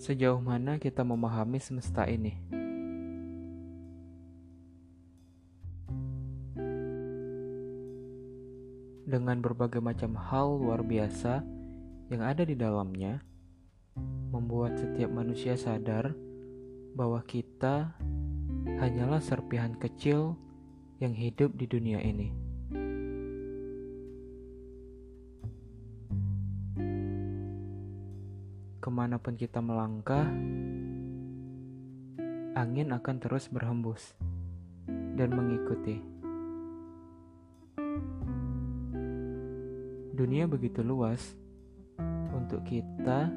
Sejauh mana kita memahami semesta ini? Dengan berbagai macam hal luar biasa yang ada di dalamnya, membuat setiap manusia sadar bahwa kita hanyalah serpihan kecil yang hidup di dunia ini. Ke mana pun kita melangkah, angin akan terus berhembus dan mengikuti. Dunia begitu luas untuk kita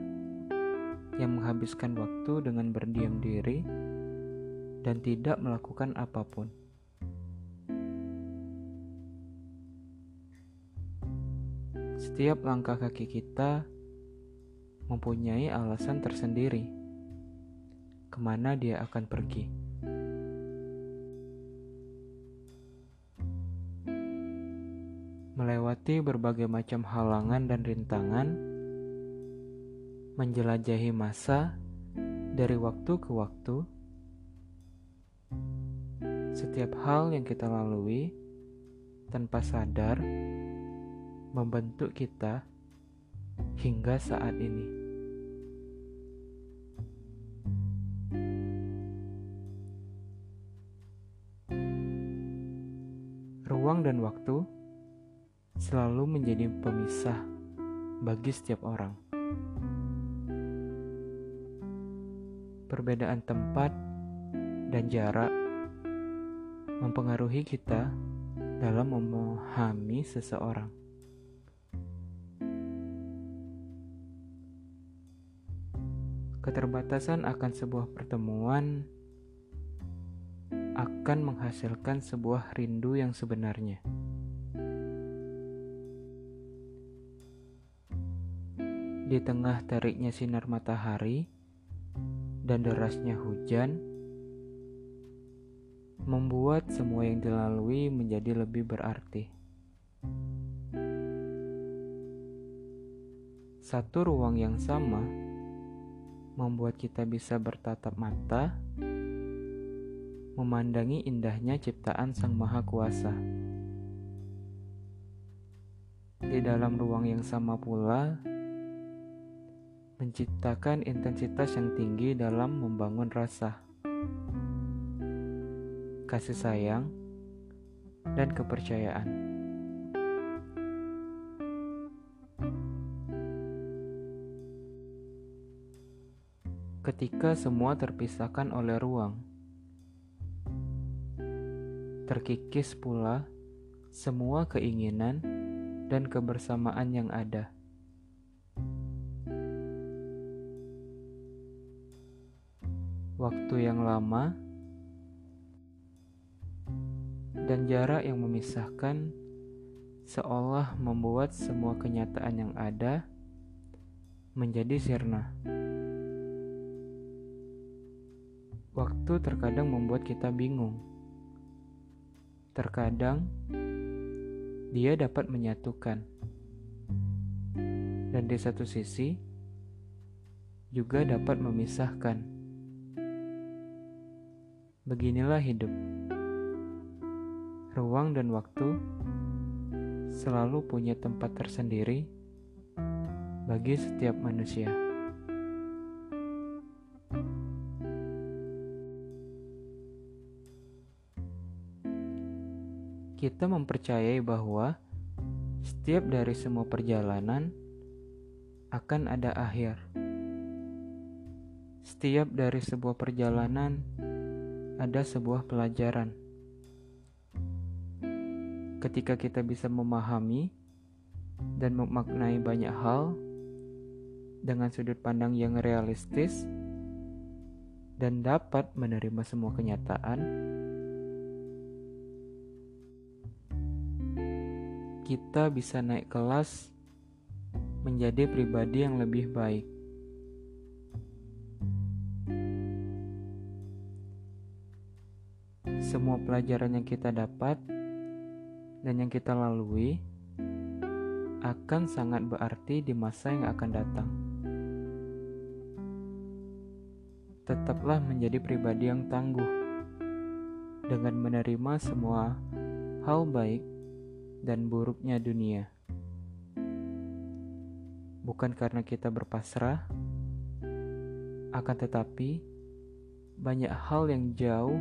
yang menghabiskan waktu dengan berdiam diri dan tidak melakukan apa pun. Setiap langkah kaki kita mempunyai alasan tersendiri ke mana dia akan pergi. Melewati berbagai macam halangan dan rintangan, menjelajahi masa dari waktu ke waktu, setiap hal yang kita lalui tanpa sadar membentuk kita hingga saat ini. Dan waktu selalu menjadi pemisah bagi setiap orang. Perbedaan tempat dan jarak mempengaruhi kita dalam memahami seseorang. Keterbatasan akan sebuah pertemuan akan menghasilkan sebuah rindu yang sebenarnya. Di tengah teriknya sinar matahari dan derasnya hujan, membuat semua yang dilalui menjadi lebih berarti. Satu ruang yang sama membuat kita bisa bertatap mata, memandangi indahnya ciptaan Sang Maha Kuasa. Di dalam ruang yang sama pula, menciptakan intensitas yang tinggi dalam membangun rasa, kasih sayang, dan kepercayaan. ketika semua terpisahkan oleh ruang. Terkikis pula semua keinginan dan kebersamaan yang ada. Waktu yang lama dan jarak yang memisahkan seolah membuat semua kenyataan yang ada menjadi sirna. Waktu terkadang membuat kita bingung. Terkadang dia dapat menyatukan, dan di satu sisi juga dapat memisahkan. Beginilah hidup, ruang dan waktu selalu punya tempat tersendiri bagi setiap manusia. Kita mempercayai bahwa setiap dari semua perjalanan akan ada akhir. Setiap dari sebuah perjalanan ada sebuah pelajaran. Ketika kita bisa memahami dan memaknai banyak hal dengan sudut pandang yang realistis dan dapat menerima semua kenyataan, kita bisa naik kelas menjadi pribadi yang lebih baik. Semua pelajaran yang kita dapat dan yang kita lalui akan sangat berarti di masa yang akan datang. tetaplah menjadi pribadi yang tangguh dengan menerima semua hal baik dan buruknya dunia. Bukan karena kita berpasrah, akan tetapi banyak hal yang jauh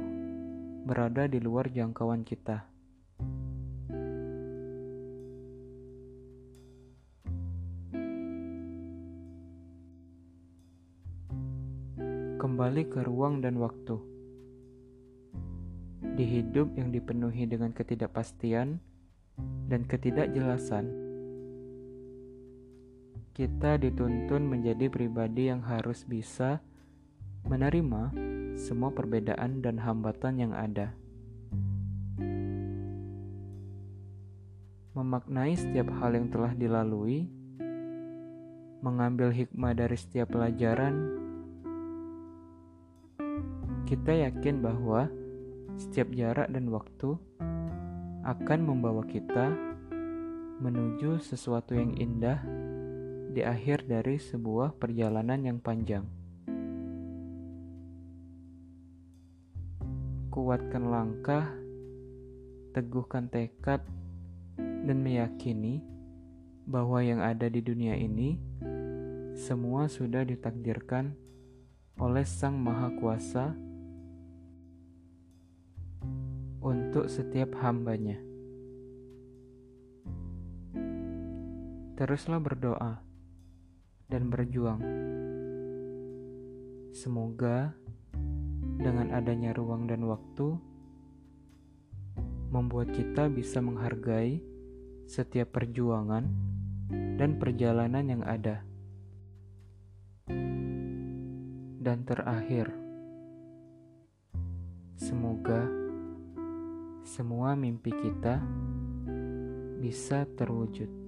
berada di luar jangkauan kita. Kembali ke ruang dan waktu. Di hidup yang dipenuhi dengan ketidakpastian dan ketidakjelasan, kita dituntun menjadi pribadi yang harus bisa menerima semua perbedaan dan hambatan yang ada. Memaknai setiap hal yang telah dilalui, mengambil hikmah dari setiap pelajaran, kita yakin bahwa setiap jarak dan waktu akan membawa kita menuju sesuatu yang indah di akhir dari sebuah perjalanan yang panjang. Kuatkan langkah, teguhkan tekad, dan meyakini bahwa yang ada di dunia ini semua sudah ditakdirkan oleh Sang Maha Kuasa untuk setiap hambanya. Teruslah berdoa dan berjuang. Semoga dengan adanya ruang dan waktu membuat kita bisa menghargai setiap perjuangan dan perjalanan yang ada. Dan terakhir, semoga semua mimpi kita bisa terwujud.